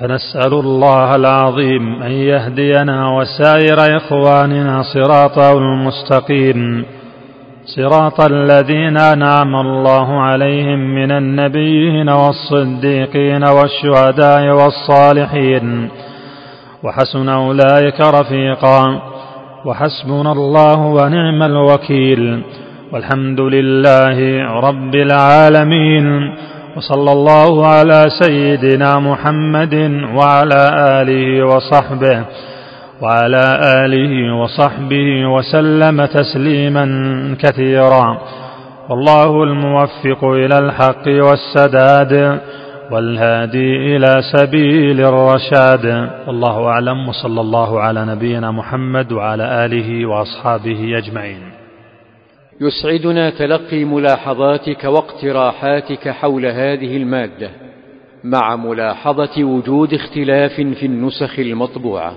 فنسأل الله العظيم أن يهدينا وسائر إخواننا صراطه المستقيم صراط الذين أنعم الله عليهم من النبيين والصديقين والشهداء والصالحين. وحسن أولئك رفيقا. وحسبنا الله ونعم الوكيل. والحمد لله رب العالمين. وصلى الله على سيدنا محمد وعلى آله وصحبه وعلى آله وصحبه وسلم تسليما كثيرا. والله الموفق إلى الحق والسداد والهادي إلى سبيل الرشاد. والله أعلم وصلى الله على نبينا محمد وعلى آله وأصحابه أجمعين. يسعدنا تلقي ملاحظاتك واقتراحاتك حول هذه المادة مع ملاحظة وجود اختلاف في النسخ المطبوعة.